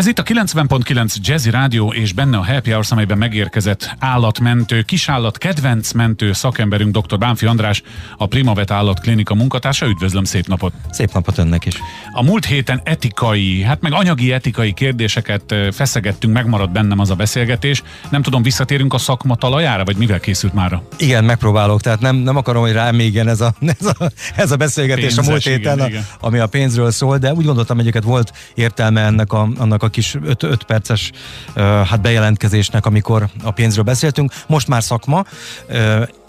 Ez itt a 90.9 Jazzy Rádió és benne a Happy Hours, amelyben megérkezett állatmentő, kisállat kedvencmentő szakemberünk dr. Bánfi András, a Primavet Állatklinika munkatársa. Üdvözlöm, szép napot! Szép napot önnek is! A múlt héten etikai, hát meg anyagi etikai kérdéseket feszegettünk, megmaradt bennem az a beszélgetés. Nem tudom, visszatérünk a szakma talajára, vagy mivel készült mára? Igen, megpróbálok, tehát nem, nem akarom, hogy rám még ez a, ez a, ez a beszélgetés Pénzes, a múlt héten, igen, a, igen. ami a pénzről szól, de úgy gondoltam, egyébként volt értelme ennek a, annak a kis 5 perces hát bejelentkezésnek, amikor a pénzről beszéltünk. Most már szakma,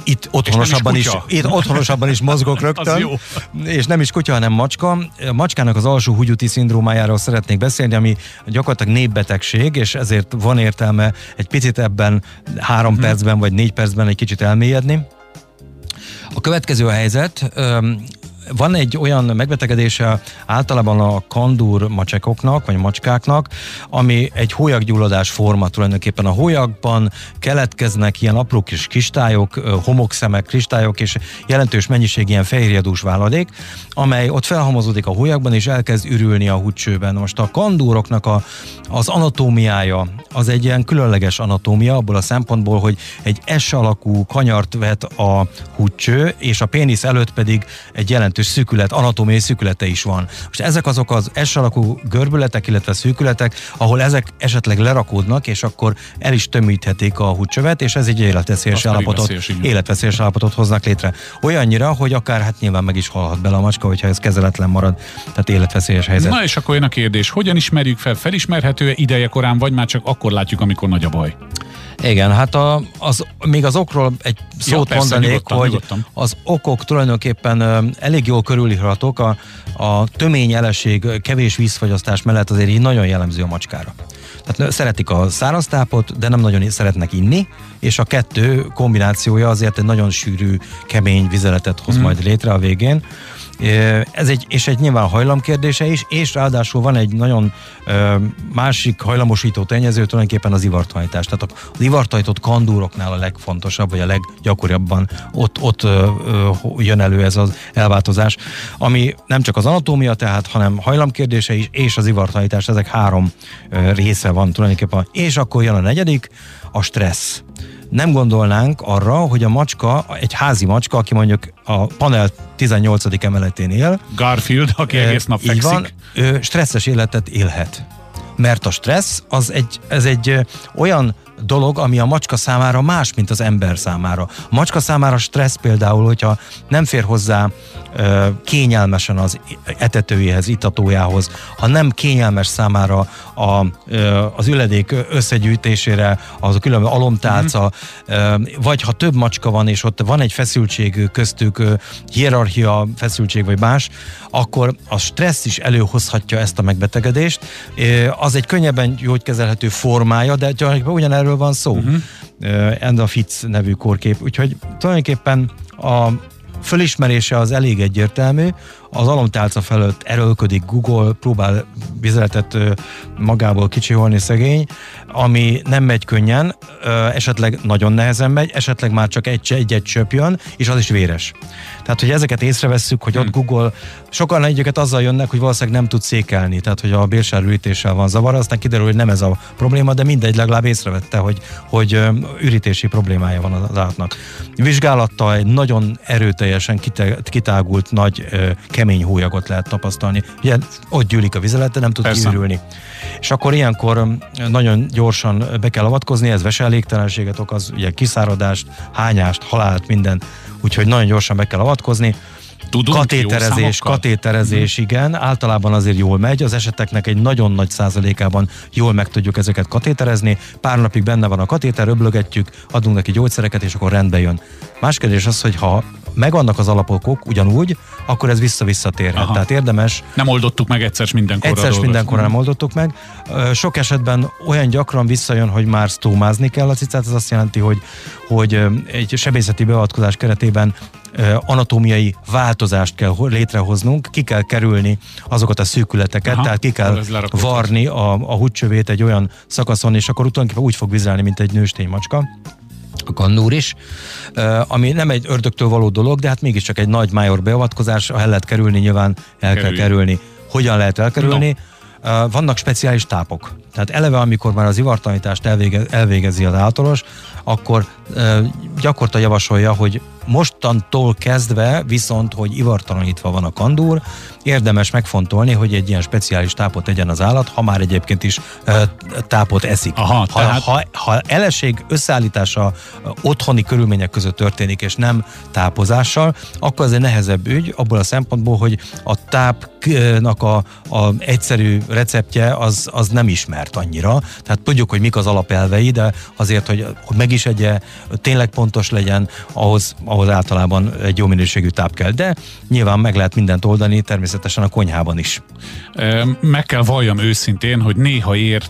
itt otthonosabban is, is, itt otthonosabban is mozgok rögtön, és nem is kutya, hanem macska. A macskának az alsó húgyúti szindrómájáról szeretnék beszélni, ami gyakorlatilag népbetegség, és ezért van értelme egy picit ebben három hmm. percben vagy négy percben egy kicsit elmélyedni. A következő a helyzet, van egy olyan megbetegedése általában a kandúr macsekoknak, vagy macskáknak, ami egy hólyaggyulladás forma tulajdonképpen. A hólyagban keletkeznek ilyen apró kis kristályok, homokszemek, kristályok, és jelentős mennyiség ilyen fehérjedús váladék, amely ott felhamozódik a hólyagban, és elkezd ürülni a húcsőben. Most a kandúroknak a, az anatómiája, az egy ilyen különleges anatómia, abból a szempontból, hogy egy S alakú kanyart vet a húcső, és a pénisz előtt pedig egy jelentős jelentős szűkület, anatómiai szűkülete is van. Most ezek azok az S alakú görbületek, illetve szűkületek, ahol ezek esetleg lerakódnak, és akkor el is tömíthetik a húcsövet, és ez egy életveszélyes állapotot, veszélyes, életveszélyes állapotot hoznak létre. Olyannyira, hogy akár hát nyilván meg is halhat bele a macska, hogyha ez kezeletlen marad, tehát életveszélyes helyzet. Na és akkor jön a kérdés, hogyan ismerjük fel, felismerhető ideje korán, vagy már csak akkor látjuk, amikor nagy a baj? Igen, hát a, az, még az okról egy szót ja, persze, mondanék, hogy nyugodtan. az okok tulajdonképpen elég jól körülírhatók. A, a tömény eleség, kevés vízfogyasztás mellett azért így nagyon jellemző a macskára. Tehát szeretik a száraz tápot, de nem nagyon szeretnek inni, és a kettő kombinációja azért egy nagyon sűrű, kemény vizeletet hoz mm. majd létre a végén. Ez egy, és egy nyilván hajlam kérdése is, és ráadásul van egy nagyon másik hajlamosító tényező, tulajdonképpen az ivarthajtás. Tehát az ivarthajtott kandúroknál a legfontosabb, vagy a leggyakoribban ott, ott jön elő ez az elváltozás, ami nem csak az anatómia tehát, hanem hajlam kérdése is, és az ivarthajtás, ezek három része van tulajdonképpen. És akkor jön a negyedik, a stressz nem arra, hogy a macska, egy házi macska, aki mondjuk a panel 18. emeletén él. Garfield, aki egész nap fekszik. van, ő stresszes életet élhet. Mert a stressz az egy, ez egy olyan dolog, ami a macska számára más, mint az ember számára. A macska számára stressz például, hogyha nem fér hozzá ö, kényelmesen az etetőjéhez, itatójához, ha nem kényelmes számára a, ö, az üledék összegyűjtésére, az a különböző alomtálca, mm-hmm. vagy ha több macska van, és ott van egy feszültség köztük, hierarchia feszültség vagy más, akkor a stressz is előhozhatja ezt a megbetegedést. Az egy könnyebben gyógykezelhető formája, de tulajdonképpen ugyanerről erről van szó. Uh-huh. Uh, Enda Fitz nevű kórkép. Úgyhogy tulajdonképpen a fölismerése az elég egyértelmű, az alomtálca felett erőlködik Google, próbál vizeletet magából kicsiholni szegény, ami nem megy könnyen, esetleg nagyon nehezen megy, esetleg már csak egy-egy csöp jön, és az is véres. Tehát, hogy ezeket észrevesszük, hogy ott hmm. Google, sokan egyébként azzal jönnek, hogy valószínűleg nem tud székelni, tehát hogy a bélsárürítéssel van zavar, aztán kiderül, hogy nem ez a probléma, de mindegy, legalább észrevette, hogy, hogy ürítési problémája van az állatnak. Vizsgálattal egy nagyon erőteljesen kitágult nagy kemény hólyagot lehet tapasztalni. Ugye ott gyűlik a vizelet, de nem tud Persze. kiürülni. És akkor ilyenkor um, nagyon gyorsan be kell avatkozni, ez veselégtelenséget okoz, ugye kiszáradást, hányást, halált, minden. Úgyhogy nagyon gyorsan be kell avatkozni. Tudunk katéterezés, katéterezés, mm. igen, általában azért jól megy, az eseteknek egy nagyon nagy százalékában jól meg tudjuk ezeket katéterezni, pár napig benne van a katéter, öblögetjük, adunk neki gyógyszereket, és akkor rendbe jön. Más kérdés az, hogy ha megvannak az alapokok ugyanúgy, akkor ez vissza-visszatérhet. Tehát érdemes... Nem oldottuk meg egyszer mindenkorra. Egyszer mindenkorra nem oldottuk meg. Sok esetben olyan gyakran visszajön, hogy már stómázni kell a cicát, ez azt jelenti, hogy, hogy egy sebészeti beavatkozás keretében anatómiai változást kell létrehoznunk, ki kell kerülni azokat a szűkületeket, Aha, tehát ki kell varni a, a húcsövét egy olyan szakaszon, és akkor tulajdonképpen úgy fog vizelni, mint egy nőstény macska a kannúr is, ami nem egy ördögtől való dolog, de hát mégiscsak egy nagy májor beavatkozás, ha el lehet kerülni, nyilván el Kerülj. kell kerülni. Hogyan lehet elkerülni? No. Vannak speciális tápok. Tehát eleve, amikor már az ivartalanítást elvége, elvégezi az általános, akkor gyakorta javasolja, hogy mostantól kezdve viszont, hogy ivartalanítva van a kandúr, érdemes megfontolni, hogy egy ilyen speciális tápot tegyen az állat, ha már egyébként is e, tápot eszik. Aha, ha, tehát... ha, ha eleség összeállítása otthoni körülmények között történik, és nem tápozással, akkor ez egy nehezebb ügy, abból a szempontból, hogy a tápnak a, a egyszerű receptje az, az nem ismert annyira. Tehát tudjuk, hogy mik az alapelvei, de azért, hogy, hogy meg is egye, tényleg pontos legyen, ahhoz, ahhoz általában egy jó minőségű táp kell. De nyilván meg lehet mindent oldani, természetesen a konyhában is. Meg kell valljam őszintén, hogy néha ér,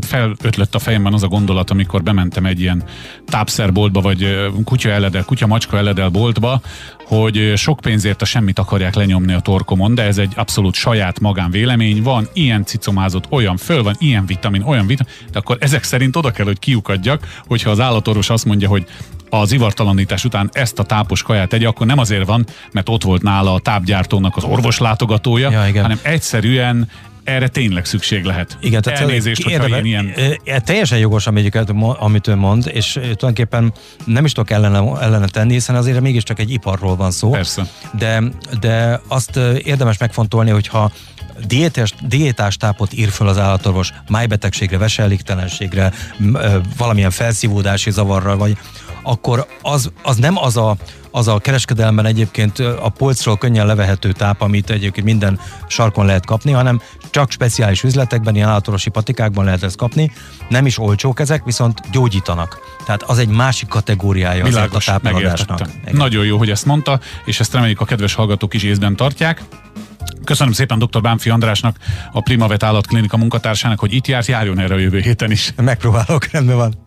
felötlött a fejemben az a gondolat, amikor bementem egy ilyen tápszerboltba, vagy kutya eledel, kutya macska eledel boltba, hogy sok pénzért a semmit akarják lenyomni a torkomon, de ez egy abszolút saját magán vélemény. Van ilyen cicomázott, olyan föl van, ilyen vitamin, olyan vitamin, de akkor ezek szerint oda kell, hogy kiukadjak, hogyha az állatorvos azt mondja, hogy az ivartalanítás után ezt a tápos kaját tegye, akkor nem azért van, mert ott volt nála a tápgyártónak az orvoslátogatója, ja, hanem egyszerűen erre tényleg szükség lehet. Igen, tehát Elnézést, hogyha érve, ilyen... ilyen... Teljesen jogos, amit, amit ő mond, és tulajdonképpen nem is tudok ellene, ellene tenni, hiszen azért mégiscsak egy iparról van szó. Persze. De, de azt érdemes megfontolni, hogyha diétás, diétás tápot ír föl az állatorvos májbetegségre, veselégtelenségre, valamilyen felszívódási zavarra, vagy akkor az, az nem az a, az a kereskedelemben egyébként a polcról könnyen levehető táp, amit egyébként minden sarkon lehet kapni, hanem csak speciális üzletekben, ilyen állatorosi patikákban lehet ezt kapni. Nem is olcsók ezek, viszont gyógyítanak. Tehát az egy másik kategóriája Világos, a tápmegadásnak. Nagyon jó, hogy ezt mondta, és ezt reméljük a kedves hallgatók is észben tartják. Köszönöm szépen dr. Bánfi Andrásnak, a Primavet állatklinika munkatársának, hogy itt járt, járjon erre a jövő héten is. Megpróbálok, rendben van.